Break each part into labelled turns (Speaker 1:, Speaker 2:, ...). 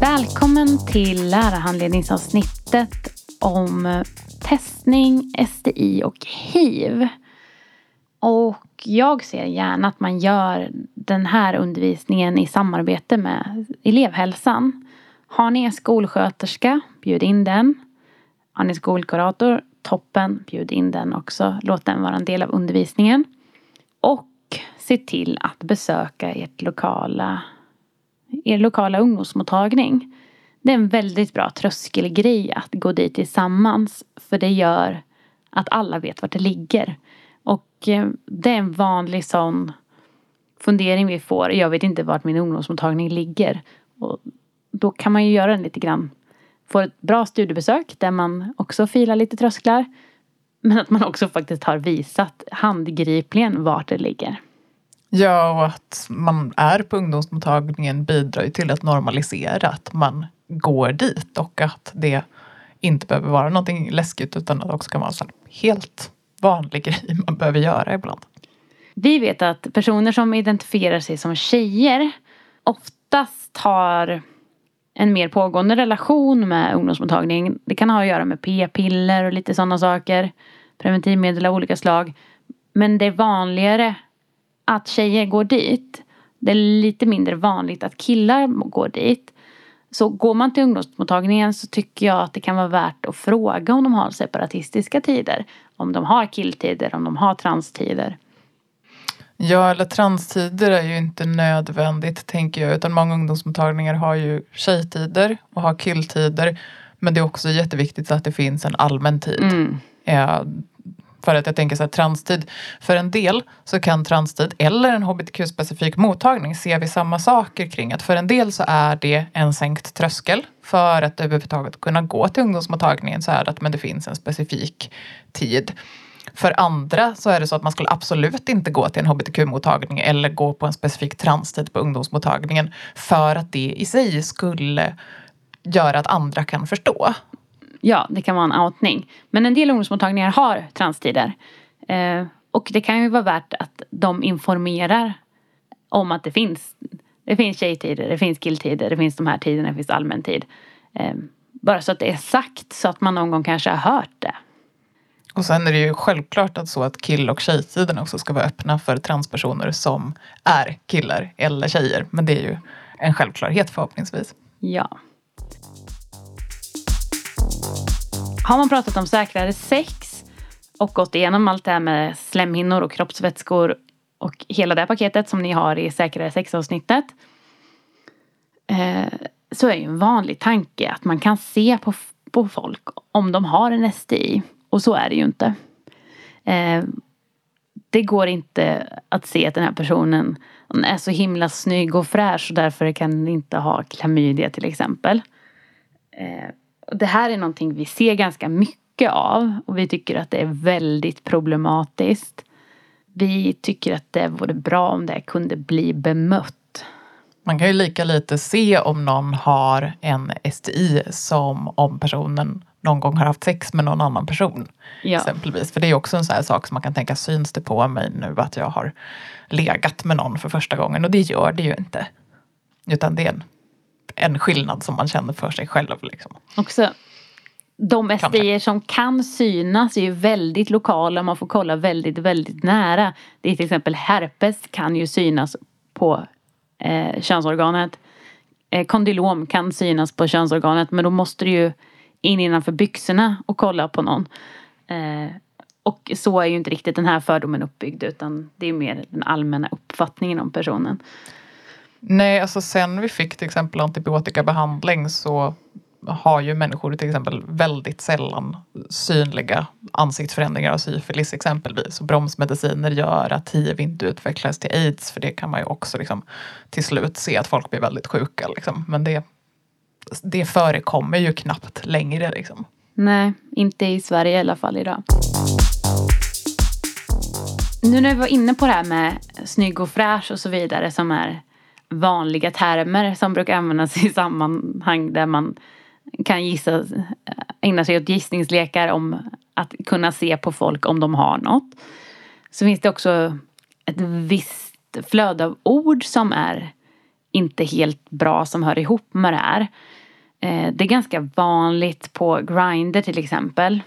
Speaker 1: Välkommen till lärarhandledningsavsnittet om testning, STI och hiv. Och jag ser gärna att man gör den här undervisningen i samarbete med elevhälsan. Har ni en skolsköterska, bjud in den. Har ni skolkurator, toppen, bjud in den också. Låt den vara en del av undervisningen. Och se till att besöka ert lokala, er lokala ungdomsmottagning. Det är en väldigt bra tröskelgrej att gå dit tillsammans. För det gör att alla vet vart det ligger. Och eh, det är en vanlig sån fundering vi får. Jag vet inte vart min ungdomsmottagning ligger. Och då kan man ju göra den lite grann. Få ett bra studiebesök där man också filar lite trösklar. Men att man också faktiskt har visat handgripligen vart det ligger.
Speaker 2: Ja, och att man är på ungdomsmottagningen bidrar ju till att normalisera att man går dit och att det inte behöver vara någonting läskigt utan att det också kan vara en helt vanlig grej man behöver göra ibland.
Speaker 1: Vi vet att personer som identifierar sig som tjejer oftast har en mer pågående relation med ungdomsmottagningen. Det kan ha att göra med p-piller och lite sådana saker. Preventivmedel av olika slag. Men det är vanligare att tjejer går dit. Det är lite mindre vanligt att killar går dit. Så går man till ungdomsmottagningen så tycker jag att det kan vara värt att fråga om de har separatistiska tider. Om de har killtider, om de har transtider.
Speaker 2: Ja, eller transtider är ju inte nödvändigt tänker jag. Utan många ungdomsmottagningar har ju tjejtider och har killtider. Men det är också jätteviktigt att det finns en allmän tid. Mm. För att jag tänker så här, transtid, för en del så kan transtid eller en hbtq-specifik mottagning ser vi samma saker kring att för en del så är det en sänkt tröskel för att överhuvudtaget kunna gå till ungdomsmottagningen så är det att men det finns en specifik tid. För andra så är det så att man skulle absolut inte gå till en hbtq-mottagning eller gå på en specifik transtid på ungdomsmottagningen för att det i sig skulle göra att andra kan förstå.
Speaker 1: Ja, det kan vara en outning. Men en del ungdomsmottagningar har transtider. Eh, och det kan ju vara värt att de informerar om att det finns. Det finns tjejtider, det finns killtider, det finns de här tiderna, det finns allmän tid. Eh, bara så att det är sagt så att man någon gång kanske har hört det.
Speaker 2: Och sen är det ju självklart att så att kill och tjejtiden också ska vara öppna för transpersoner som är killar eller tjejer. Men det är ju en självklarhet förhoppningsvis.
Speaker 1: Ja. Har man pratat om säkrare sex och gått igenom allt det här med slemhinnor och kroppsvätskor och hela det paketet som ni har i säkrare sex-avsnittet. Eh, så är ju en vanlig tanke att man kan se på, på folk om de har en STI. Och så är det ju inte. Eh, det går inte att se att den här personen är så himla snygg och fräsch och därför kan den inte ha klamydia till exempel. Eh, det här är någonting vi ser ganska mycket av och vi tycker att det är väldigt problematiskt. Vi tycker att det vore bra om det kunde bli bemött.
Speaker 2: Man kan ju lika lite se om någon har en STI som om personen någon gång har haft sex med någon annan person. Ja. Exempelvis. För det är också en sån här sak som man kan tänka, syns det på mig nu att jag har legat med någon för första gången? Och det gör det ju inte. Utan det är en en skillnad som man känner för sig själv. Liksom.
Speaker 1: Också de SDR som kan synas är ju väldigt lokala. Man får kolla väldigt, väldigt nära. Det är till exempel herpes kan ju synas på eh, könsorganet. Eh, kondylom kan synas på könsorganet men då måste du ju in innanför byxorna och kolla på någon. Eh, och så är ju inte riktigt den här fördomen uppbyggd utan det är mer den allmänna uppfattningen om personen.
Speaker 2: Nej, alltså sen vi fick till exempel antibiotikabehandling så har ju människor till exempel väldigt sällan synliga ansiktsförändringar av syfilis exempelvis. Och bromsmediciner gör att hiv inte utvecklas till aids för det kan man ju också liksom, till slut se att folk blir väldigt sjuka. Liksom. Men det, det förekommer ju knappt längre. Liksom.
Speaker 1: Nej, inte i Sverige i alla fall idag. Nu när vi var inne på det här med snygg och fräsch och så vidare som är vanliga termer som brukar användas i sammanhang där man kan gissa, eh, ägna sig åt gissningslekar om att kunna se på folk om de har något. Så finns det också ett visst flöde av ord som är inte helt bra som hör ihop med det här. Eh, det är ganska vanligt på Grindr till exempel.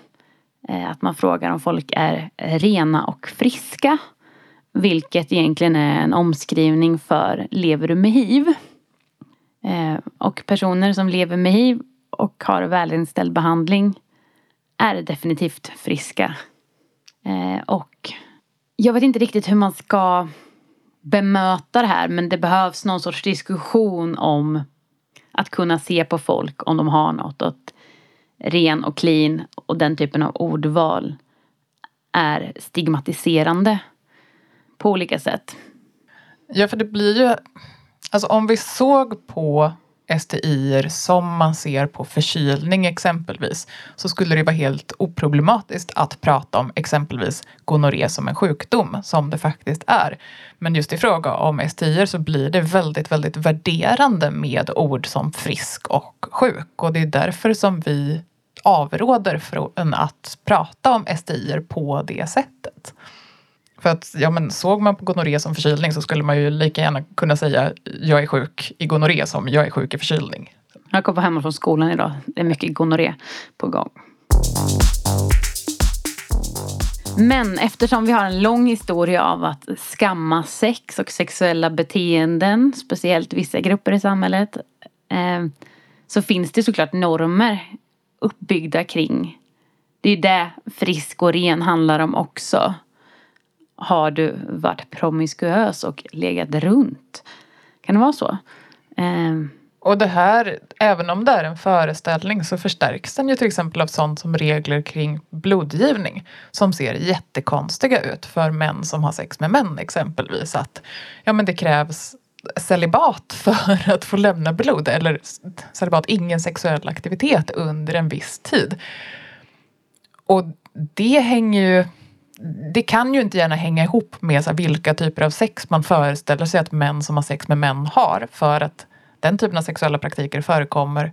Speaker 1: Eh, att man frågar om folk är rena och friska. Vilket egentligen är en omskrivning för lever du med hiv? Eh, och personer som lever med hiv och har välinställd behandling är definitivt friska. Eh, och jag vet inte riktigt hur man ska bemöta det här men det behövs någon sorts diskussion om att kunna se på folk om de har något. Att ren och clean och den typen av ordval är stigmatiserande på olika sätt.
Speaker 2: Ja, för det blir ju... Alltså om vi såg på STI som man ser på förkylning exempelvis så skulle det vara helt oproblematiskt att prata om exempelvis gonorré som en sjukdom som det faktiskt är. Men just i fråga om STI så blir det väldigt, väldigt värderande med ord som frisk och sjuk och det är därför som vi avråder från att prata om STI på det sättet. För att ja, men såg man på gonorré som förkylning så skulle man ju lika gärna kunna säga jag är sjuk i gonorré som jag är sjuk i förkylning.
Speaker 1: Jag kom hem från skolan idag. Det är mycket gonorré på gång. Men eftersom vi har en lång historia av att skamma sex och sexuella beteenden, speciellt vissa grupper i samhället, eh, så finns det såklart normer uppbyggda kring. Det är det frisk och ren handlar om också. Har du varit promiskuös och legat runt? Kan det vara så?
Speaker 2: Eh. Och det här, även om det är en föreställning så förstärks den ju till exempel av sånt som regler kring blodgivning som ser jättekonstiga ut för män som har sex med män exempelvis. Att ja, men det krävs celibat för att få lämna blod eller celibat, ingen sexuell aktivitet under en viss tid. Och det hänger ju det kan ju inte gärna hänga ihop med så vilka typer av sex man föreställer sig att män som har sex med män har för att den typen av sexuella praktiker förekommer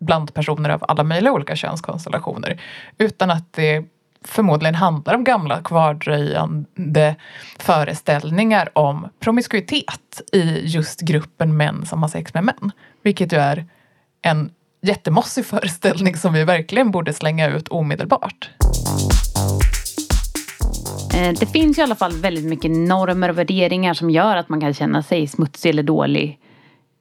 Speaker 2: bland personer av alla möjliga olika könskonstellationer. Utan att det förmodligen handlar om gamla kvardröjande föreställningar om promiskuitet i just gruppen män som har sex med män. Vilket ju är en jättemossig föreställning som vi verkligen borde slänga ut omedelbart.
Speaker 1: Eh, det finns ju i alla fall väldigt mycket normer och värderingar som gör att man kan känna sig smutsig eller dålig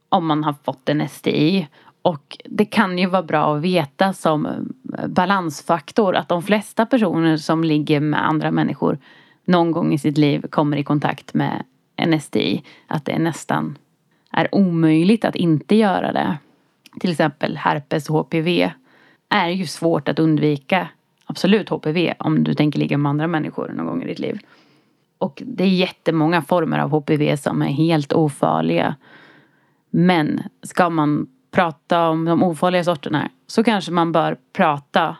Speaker 1: om man har fått en STI. Och det kan ju vara bra att veta som eh, balansfaktor att de flesta personer som ligger med andra människor någon gång i sitt liv kommer i kontakt med en STI. Att det nästan är omöjligt att inte göra det. Till exempel herpes och HPV är ju svårt att undvika. Absolut HPV om du tänker ligga med andra människor någon gång i ditt liv. Och det är jättemånga former av HPV som är helt ofarliga. Men ska man prata om de ofarliga sorterna så kanske man bör prata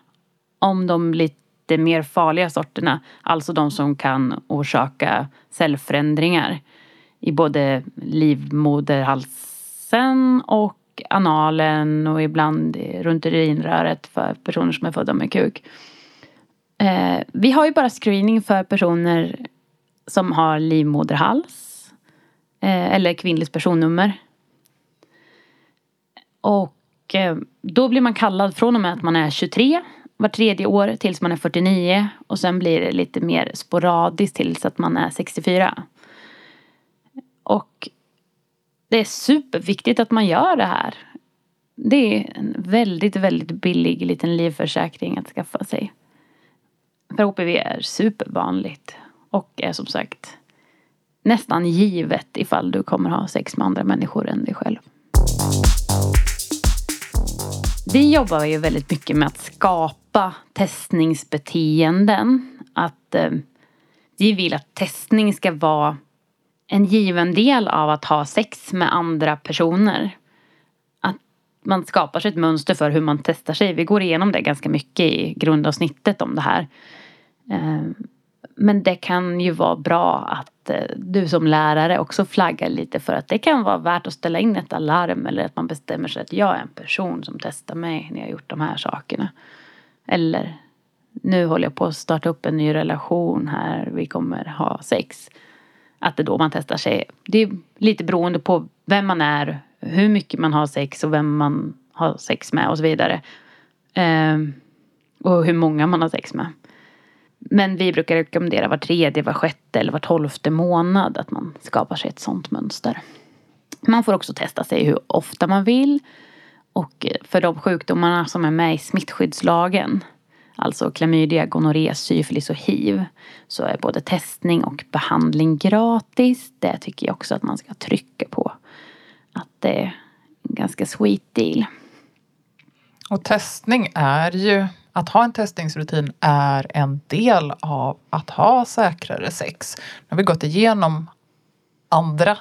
Speaker 1: om de lite mer farliga sorterna. Alltså de som kan orsaka cellförändringar i både livmoderhalsen och analen och ibland runt urinröret för personer som är födda med kuk. Eh, vi har ju bara screening för personer som har livmoderhals eh, eller kvinnligt personnummer och eh, då blir man kallad från och med att man är 23 var tredje år tills man är 49 och sen blir det lite mer sporadiskt tills att man är 64. Och det är superviktigt att man gör det här. Det är en väldigt, väldigt billig liten livförsäkring att skaffa sig. För HPV är supervanligt och är som sagt nästan givet ifall du kommer ha sex med andra människor än dig själv. Vi jobbar ju väldigt mycket med att skapa testningsbeteenden. Att eh, vi vill att testning ska vara en given del av att ha sex med andra personer. Att man skapar sig ett mönster för hur man testar sig. Vi går igenom det ganska mycket i grundavsnittet om det här. Ehm, men det kan ju vara bra att eh, du som lärare också flaggar lite för att det kan vara värt att ställa in ett alarm eller att man bestämmer sig att jag är en person som testar mig när jag har gjort de här sakerna. Eller nu håller jag på att starta upp en ny relation här, vi kommer ha sex. Att det är då man testar sig. Det är lite beroende på vem man är, hur mycket man har sex och vem man har sex med och så vidare. Ehm, och hur många man har sex med. Men vi brukar rekommendera var tredje, var sjätte eller var tolfte månad att man skapar sig ett sånt mönster. Man får också testa sig hur ofta man vill. Och eh, för de sjukdomarna som är med i smittskyddslagen, alltså klamydia, gonorré, syfilis och hiv, så är både testning och behandling gratis. Det tycker jag också att man ska trycka på. Att det är en ganska sweet deal.
Speaker 2: Och testning är ju, att ha en testningsrutin är en del av att ha säkrare sex. Nu har vi gått igenom andra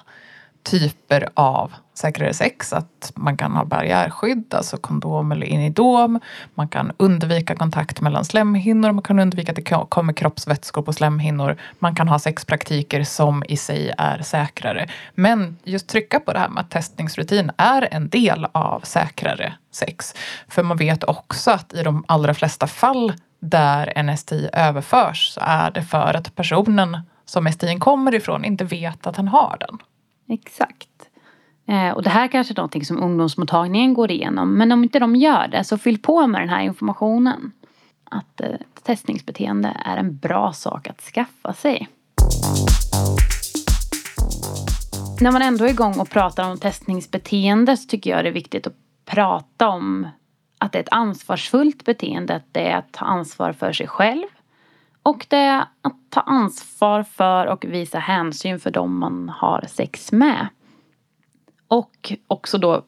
Speaker 2: typer av säkrare sex. Att man kan ha barriärskydd, alltså kondom eller inidom. Man kan undvika kontakt mellan slemhinnor. Man kan undvika att det kommer kroppsvätskor på slemhinnor. Man kan ha sexpraktiker som i sig är säkrare. Men just trycka på det här med att testningsrutin är en del av säkrare sex. För man vet också att i de allra flesta fall där en STI överförs så är det för att personen som STI kommer ifrån inte vet att han har den.
Speaker 1: Exakt. Eh, och det här kanske är någonting som ungdomsmottagningen går igenom. Men om inte de gör det så fyll på med den här informationen. Att eh, testningsbeteende är en bra sak att skaffa sig. När man ändå är igång och pratar om testningsbeteende så tycker jag det är viktigt att prata om att det är ett ansvarsfullt beteende. Att det är att ta ansvar för sig själv. Och det är att ta ansvar för och visa hänsyn för dem man har sex med. Och också då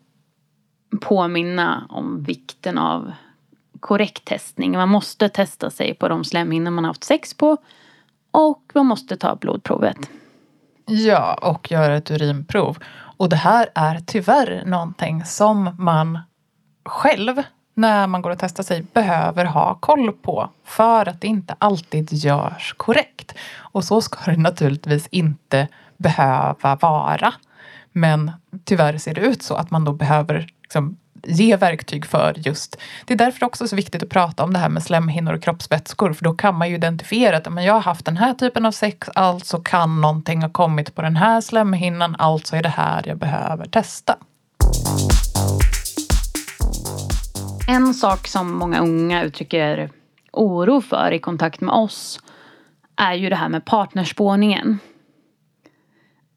Speaker 1: påminna om vikten av korrekt testning. Man måste testa sig på de slemhinnor man har haft sex på. Och man måste ta blodprovet.
Speaker 2: Ja, och göra ett urinprov. Och det här är tyvärr någonting som man själv när man går och testar sig behöver ha koll på för att det inte alltid görs korrekt. Och så ska det naturligtvis inte behöva vara. Men tyvärr ser det ut så att man då behöver liksom ge verktyg för just... Det är därför också så viktigt att prata om det här med slemhinnor och kroppsvätskor för då kan man ju identifiera att men jag har haft den här typen av sex, alltså kan någonting ha kommit på den här slemhinnan, alltså är det här jag behöver testa.
Speaker 1: En sak som många unga uttrycker oro för i kontakt med oss är ju det här med partnerspårningen.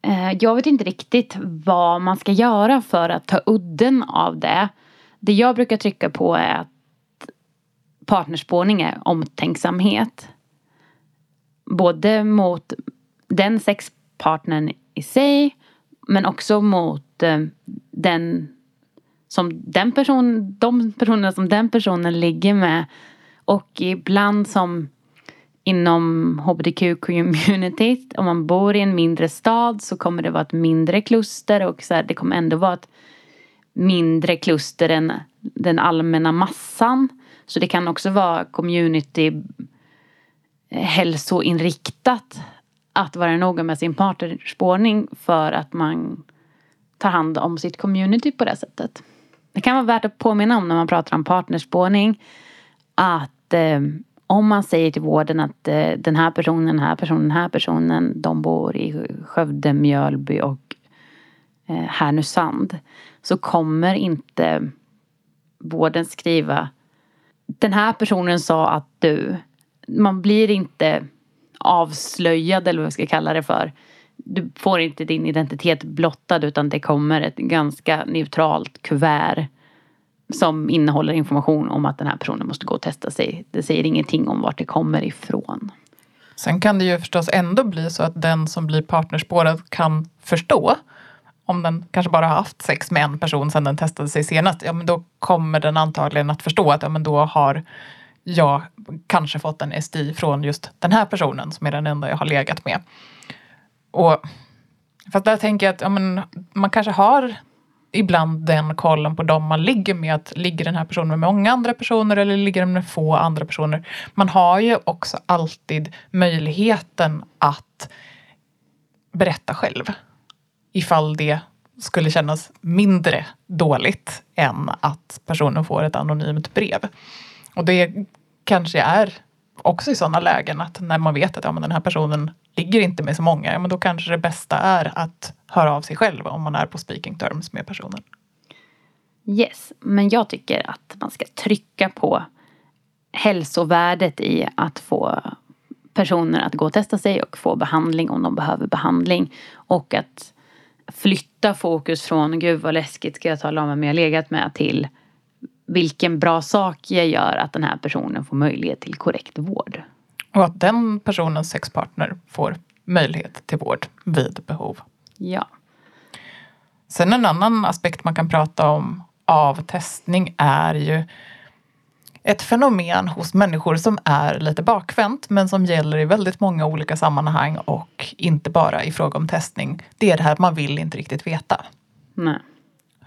Speaker 1: Eh, jag vet inte riktigt vad man ska göra för att ta udden av det. Det jag brukar trycka på är att partnerspårning är omtänksamhet. Både mot den sexpartnern i sig men också mot eh, den som den person, de personerna som den personen ligger med. Och ibland som inom hbtq-communityt, om man bor i en mindre stad så kommer det vara ett mindre kluster och så här, det kommer ändå vara ett mindre kluster än den allmänna massan. Så det kan också vara community eh, hälsoinriktat att vara noga med sin partnerspårning för att man tar hand om sitt community på det sättet. Det kan vara värt att påminna om när man pratar om partnerspårning att eh, om man säger till vården att eh, den här personen, den här personen, den här personen, de bor i Skövde, Mjölby och eh, Härnösand så kommer inte vården skriva den här personen sa att du. Man blir inte avslöjad eller vad vi ska kalla det för. Du får inte din identitet blottad utan det kommer ett ganska neutralt kuvert som innehåller information om att den här personen måste gå och testa sig. Det säger ingenting om vart det kommer ifrån.
Speaker 2: Sen kan det ju förstås ändå bli så att den som blir partnerspårad kan förstå om den kanske bara har haft sex med en person sedan den testade sig senast, ja men då kommer den antagligen att förstå att ja men då har jag kanske fått en STI från just den här personen som är den enda jag har legat med. Och fast där tänker jag att ja, men, man kanske har ibland den kollen på dem man ligger med. Att ligger den här personen med många andra personer eller ligger den med få andra personer? Man har ju också alltid möjligheten att berätta själv. Ifall det skulle kännas mindre dåligt än att personen får ett anonymt brev. Och det kanske är också i sådana lägen att när man vet att ja, men den här personen ligger inte med så många, men då kanske det bästa är att höra av sig själv om man är på speaking terms med personen.
Speaker 1: Yes, men jag tycker att man ska trycka på hälsovärdet i att få personer att gå och testa sig och få behandling om de behöver behandling. Och att flytta fokus från gud vad läskigt ska jag tala om vem jag legat med till vilken bra sak jag gör att den här personen får möjlighet till korrekt vård.
Speaker 2: Och att den personens sexpartner får möjlighet till vård vid behov.
Speaker 1: Ja.
Speaker 2: Sen en annan aspekt man kan prata om av testning är ju ett fenomen hos människor som är lite bakvänt men som gäller i väldigt många olika sammanhang och inte bara i fråga om testning. Det är det här att man vill inte riktigt veta.
Speaker 1: Nej.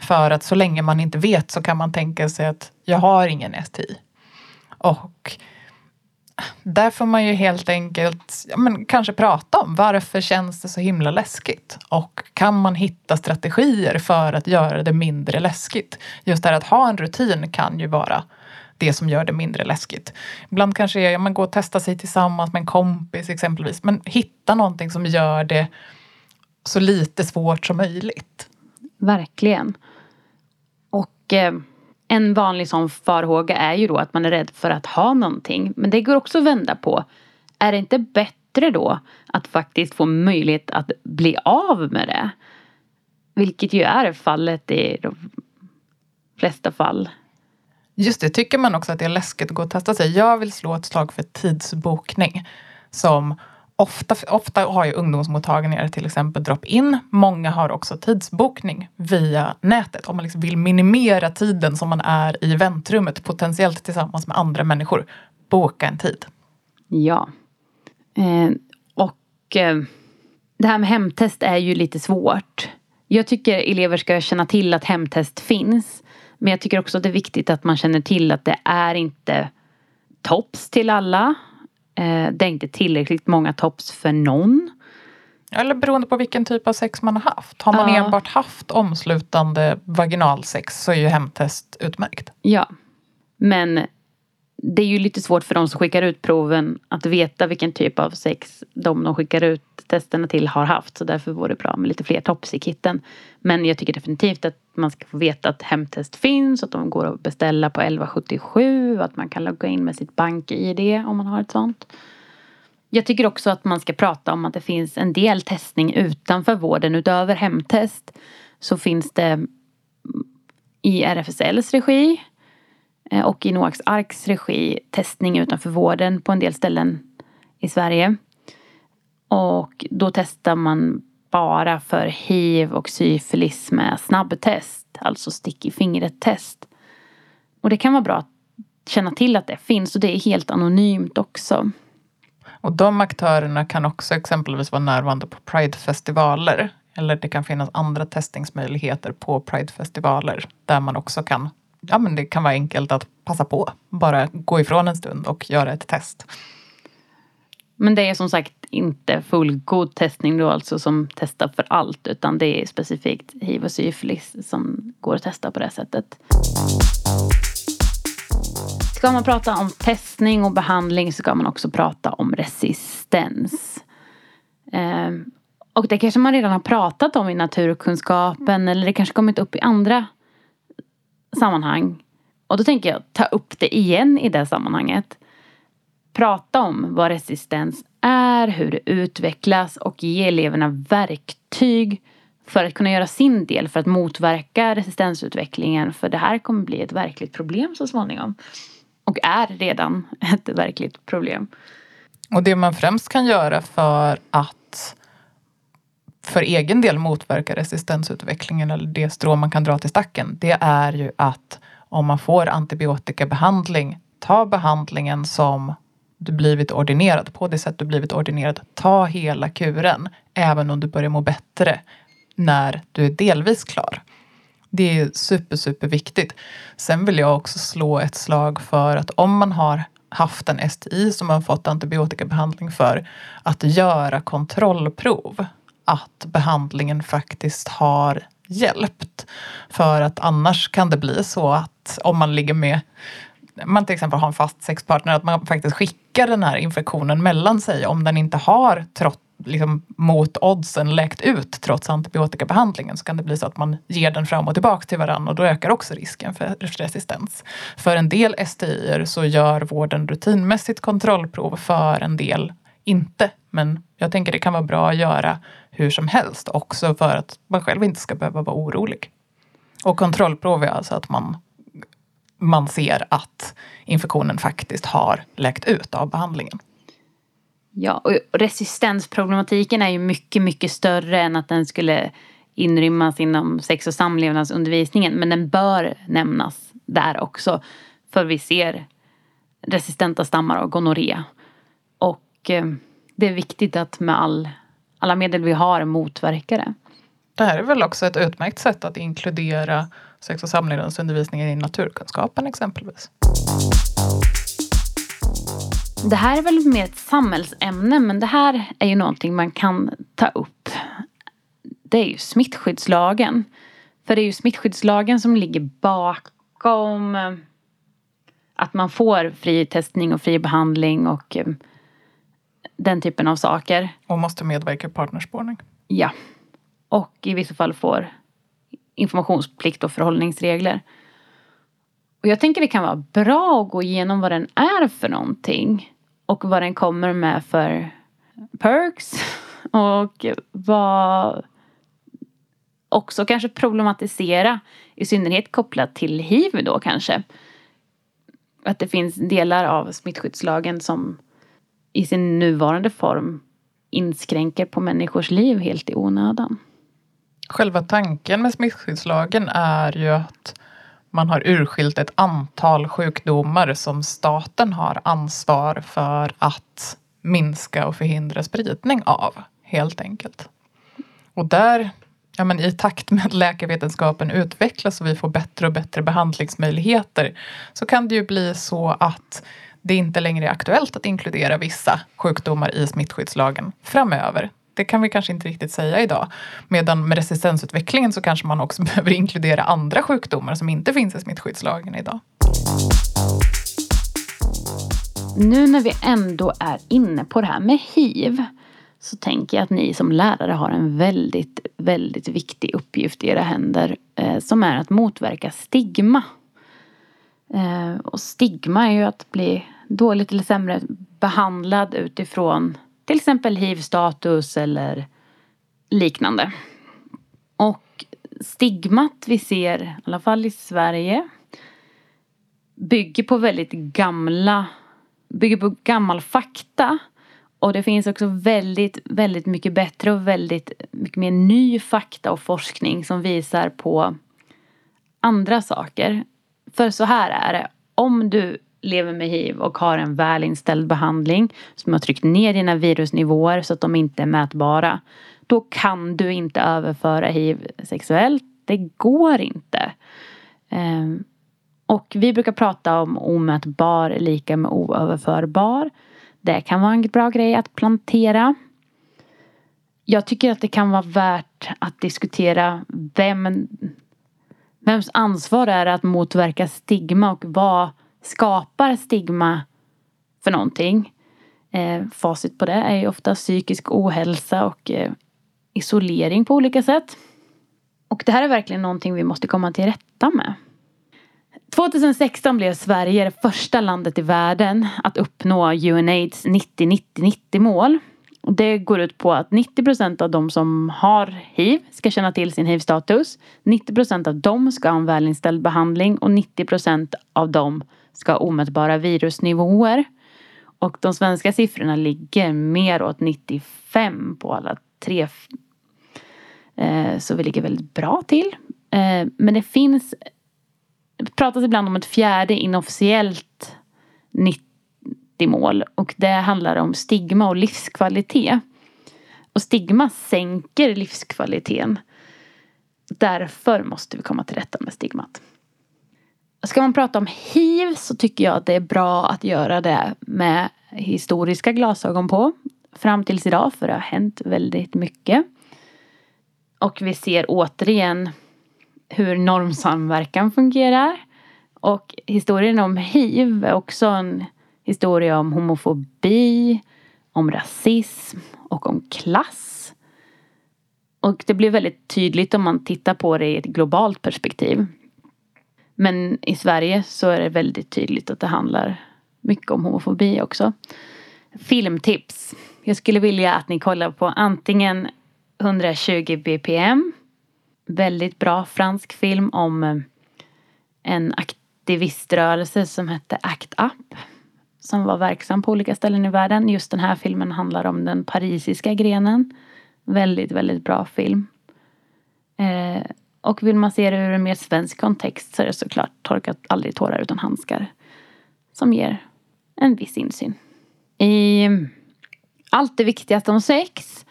Speaker 2: För att så länge man inte vet så kan man tänka sig att jag har ingen STI. Och där får man ju helt enkelt ja, men kanske prata om varför känns det så himla läskigt? Och kan man hitta strategier för att göra det mindre läskigt? Just det här att ha en rutin kan ju vara det som gör det mindre läskigt. Ibland kanske är man går och testar sig tillsammans med en kompis exempelvis. Men hitta någonting som gör det så lite svårt som möjligt.
Speaker 1: Verkligen. Och eh, en vanlig sån farhåga är ju då att man är rädd för att ha någonting. Men det går också att vända på. Är det inte bättre då att faktiskt få möjlighet att bli av med det? Vilket ju är fallet i de flesta fall.
Speaker 2: Just det, tycker man också att det är läskigt att gå och testa sig. Jag vill slå ett slag för tidsbokning. Som ofta, ofta har ju ungdomsmottagningar till exempel drop-in. Många har också tidsbokning via nätet. Om man liksom vill minimera tiden som man är i väntrummet potentiellt tillsammans med andra människor. Boka en tid.
Speaker 1: Ja. Eh, och eh, det här med hemtest är ju lite svårt. Jag tycker elever ska känna till att hemtest finns. Men jag tycker också att det är viktigt att man känner till att det är inte tops till alla. Eh, det är inte tillräckligt många tops för någon.
Speaker 2: Eller beroende på vilken typ av sex man har haft. Har man
Speaker 1: Ja.
Speaker 2: enbart haft omslutande vaginalsex så är ju hemtest utmärkt.
Speaker 1: Ja. Men det är ju lite svårt för de som skickar ut proven att veta vilken typ av sex de de skickar ut testerna till har haft. Så därför vore det bra med lite fler tops i kitten. Men jag tycker definitivt att man ska få veta att hemtest finns. Att de går att beställa på 1177. Att man kan logga in med sitt bank-id om man har ett sånt. Jag tycker också att man ska prata om att det finns en del testning utanför vården. Utöver hemtest så finns det i RFSLs regi Eh, och i Noaks Arks regi testning utanför vården på en del ställen i Sverige. Och då testar man bara för hiv och syfilis med snabbtest, alltså stick i fingret test. Och det kan vara bra att känna till att det finns och det är helt anonymt också.
Speaker 2: Och de aktörerna kan också exempelvis vara närvarande på Pride-festivaler. Eller det kan finnas andra testningsmöjligheter på Pride-festivaler där man också kan, ja men det kan vara enkelt att passa på. Bara gå ifrån en stund och göra ett test.
Speaker 1: Men det är som sagt inte fullgod testning då alltså som testar för allt utan det är specifikt hiv och syfilis som går att testa på det sättet. Ska man prata om testning och behandling så ska man också prata om resistens. Ehm, och det kanske man redan har pratat om i naturkunskapen eller det kanske kommit upp i andra sammanhang. Och då tänker jag ta upp det igen i det sammanhanget prata om vad resistens är, hur det utvecklas och ge eleverna verktyg för att kunna göra sin del för att motverka resistensutvecklingen. För det här kommer bli ett verkligt problem så småningom. Och är redan ett verkligt problem.
Speaker 2: Och det man främst kan göra för att för egen del motverka resistensutvecklingen eller det strå man kan dra till stacken. Det är ju att om man får antibiotikabehandling, ta behandlingen som du blivit ordinerad på det sätt du blivit ordinerad. Ta hela kuren, även om du börjar må bättre när du är delvis klar. Det är super, super viktigt. Sen vill jag också slå ett slag för att om man har haft en STI som man fått antibiotikabehandling för, att göra kontrollprov. Att behandlingen faktiskt har hjälpt. För att annars kan det bli så att om man ligger med man till exempel har en fast sexpartner, att man faktiskt skickar den här infektionen mellan sig om den inte har trott, liksom, mot oddsen läkt ut trots antibiotikabehandlingen så kan det bli så att man ger den fram och tillbaka till varandra och då ökar också risken för resistens. För en del STI så gör vården rutinmässigt kontrollprov, för en del inte. Men jag tänker det kan vara bra att göra hur som helst också för att man själv inte ska behöva vara orolig. Och kontrollprov är alltså att man, man ser att infektionen faktiskt har läkt ut av behandlingen.
Speaker 1: Ja, och resistensproblematiken är ju mycket, mycket större än att den skulle inrymmas inom sex och samlevnadsundervisningen. Men den bör nämnas där också. För vi ser resistenta stammar av gonorré. Och eh, det är viktigt att med all, alla medel vi har motverka det.
Speaker 2: Det här är väl också ett utmärkt sätt att inkludera sex och samlevnadsundervisningen i naturkunskapen exempelvis.
Speaker 1: Det här är väl mer ett samhällsämne men det här är ju någonting man kan ta upp. Det är ju smittskyddslagen. För det är ju smittskyddslagen som ligger bakom eh, att man får fri testning och fri behandling och eh, den typen av saker.
Speaker 2: Och måste medverka i partnerspårning.
Speaker 1: Ja. Och i vissa fall får informationsplikt och förhållningsregler. Och jag tänker det kan vara bra att gå igenom vad den är för någonting. Och vad den kommer med för perks. Och vad också kanske problematisera. I synnerhet kopplat till hiv då kanske. Att det finns delar av smittskyddslagen som i sin nuvarande form inskränker på människors liv helt i onödan.
Speaker 2: Själva tanken med smittskyddslagen är ju att man har urskilt ett antal sjukdomar som staten har ansvar för att minska och förhindra spridning av, helt enkelt. Och där, ja men i takt med att läkarvetenskapen utvecklas och vi får bättre och bättre behandlingsmöjligheter så kan det ju bli så att det inte längre är aktuellt att inkludera vissa sjukdomar i smittskyddslagen framöver. Det kan vi kanske inte riktigt säga idag. Medan med resistensutvecklingen så kanske man också behöver inkludera andra sjukdomar som inte finns i smittskyddslagen idag.
Speaker 1: Nu när vi ändå är inne på det här med hiv så tänker jag att ni som lärare har en väldigt, väldigt viktig uppgift i era händer eh, som är att motverka stigma. Eh, och stigma är ju att bli dåligt eller sämre behandlad utifrån till exempel hiv-status eller liknande. Och stigmat vi ser, i alla fall i Sverige, bygger på väldigt gamla, bygger på gammal fakta. Och det finns också väldigt, väldigt mycket bättre och väldigt mycket mer ny fakta och forskning som visar på andra saker. För så här är det. Om du lever med hiv och har en välinställd behandling som har tryckt ner dina virusnivåer så att de inte är mätbara. Då kan du inte överföra hiv sexuellt. Det går inte. Ehm, och vi brukar prata om omätbar är lika med oöverförbar. Det kan vara en bra grej att plantera. Jag tycker att det kan vara värt att diskutera vem, vems ansvar är det att motverka stigma och vad skapar stigma för någonting. Eh, facit på det är ju ofta psykisk ohälsa och eh, isolering på olika sätt. Och det här är verkligen någonting vi måste komma till rätta med. 2016 blev Sverige det första landet i världen att uppnå UNAIDS 90-90-90 mål. Det går ut på att 90 procent av de som har hiv ska känna till sin hiv-status. 90 procent av dem ska ha en välinställd behandling och 90 procent av dem ska ha omätbara virusnivåer. Och de svenska siffrorna ligger mer åt 95 på alla tre. Eh, så vi ligger väldigt bra till. Eh, men det finns, det pratas ibland om ett fjärde inofficiellt 90-mål och det handlar om stigma och livskvalitet. Och stigma sänker livskvaliteten. Därför måste vi komma till rätta med stigmat. Ska man prata om hiv så tycker jag att det är bra att göra det med historiska glasögon på. Fram tills idag för det har hänt väldigt mycket. Och vi ser återigen hur normsamverkan fungerar. Och historien om hiv är också en historia om homofobi, om rasism och om klass. Och det blir väldigt tydligt om man tittar på det i ett globalt perspektiv. Men i Sverige så är det väldigt tydligt att det handlar mycket om homofobi också. Filmtips. Jag skulle vilja att ni kollar på antingen 120 bpm. Väldigt bra fransk film om eh, en aktiviströrelse som hette ACT UP. Som var verksam på olika ställen i världen. Just den här filmen handlar om den parisiska grenen. Väldigt, väldigt bra film. Eh, och vill man se det ur en mer svensk kontext så är det såklart Torkat aldrig tårar utan handskar. Som ger en viss insyn. I Allt det viktigaste om sex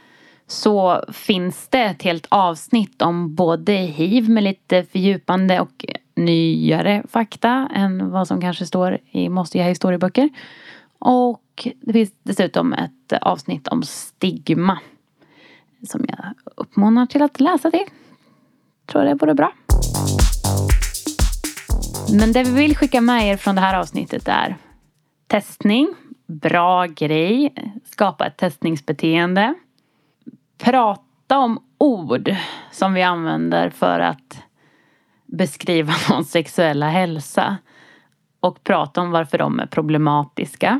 Speaker 1: så finns det ett helt avsnitt om både hiv med lite fördjupande och nyare fakta än vad som kanske står i mossiga historieböcker. Och det finns dessutom ett avsnitt om stigma som jag uppmanar till att läsa till. Tror det vore bra. Men det vi vill skicka med er från det här avsnittet är testning, bra grej, skapa ett testningsbeteende. Prata om ord som vi använder för att beskriva någons sexuella hälsa. Och prata om varför de är problematiska.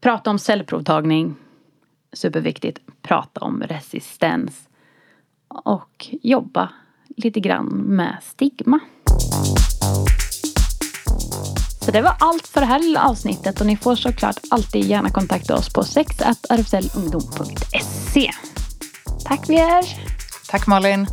Speaker 1: Prata om cellprovtagning. Superviktigt. Prata om resistens. Och jobba lite grann med stigma. Så det var allt för det här lilla avsnittet och ni får såklart alltid gärna kontakta oss på sexrfslungdom.se. Tack vi.
Speaker 2: Tack Malin.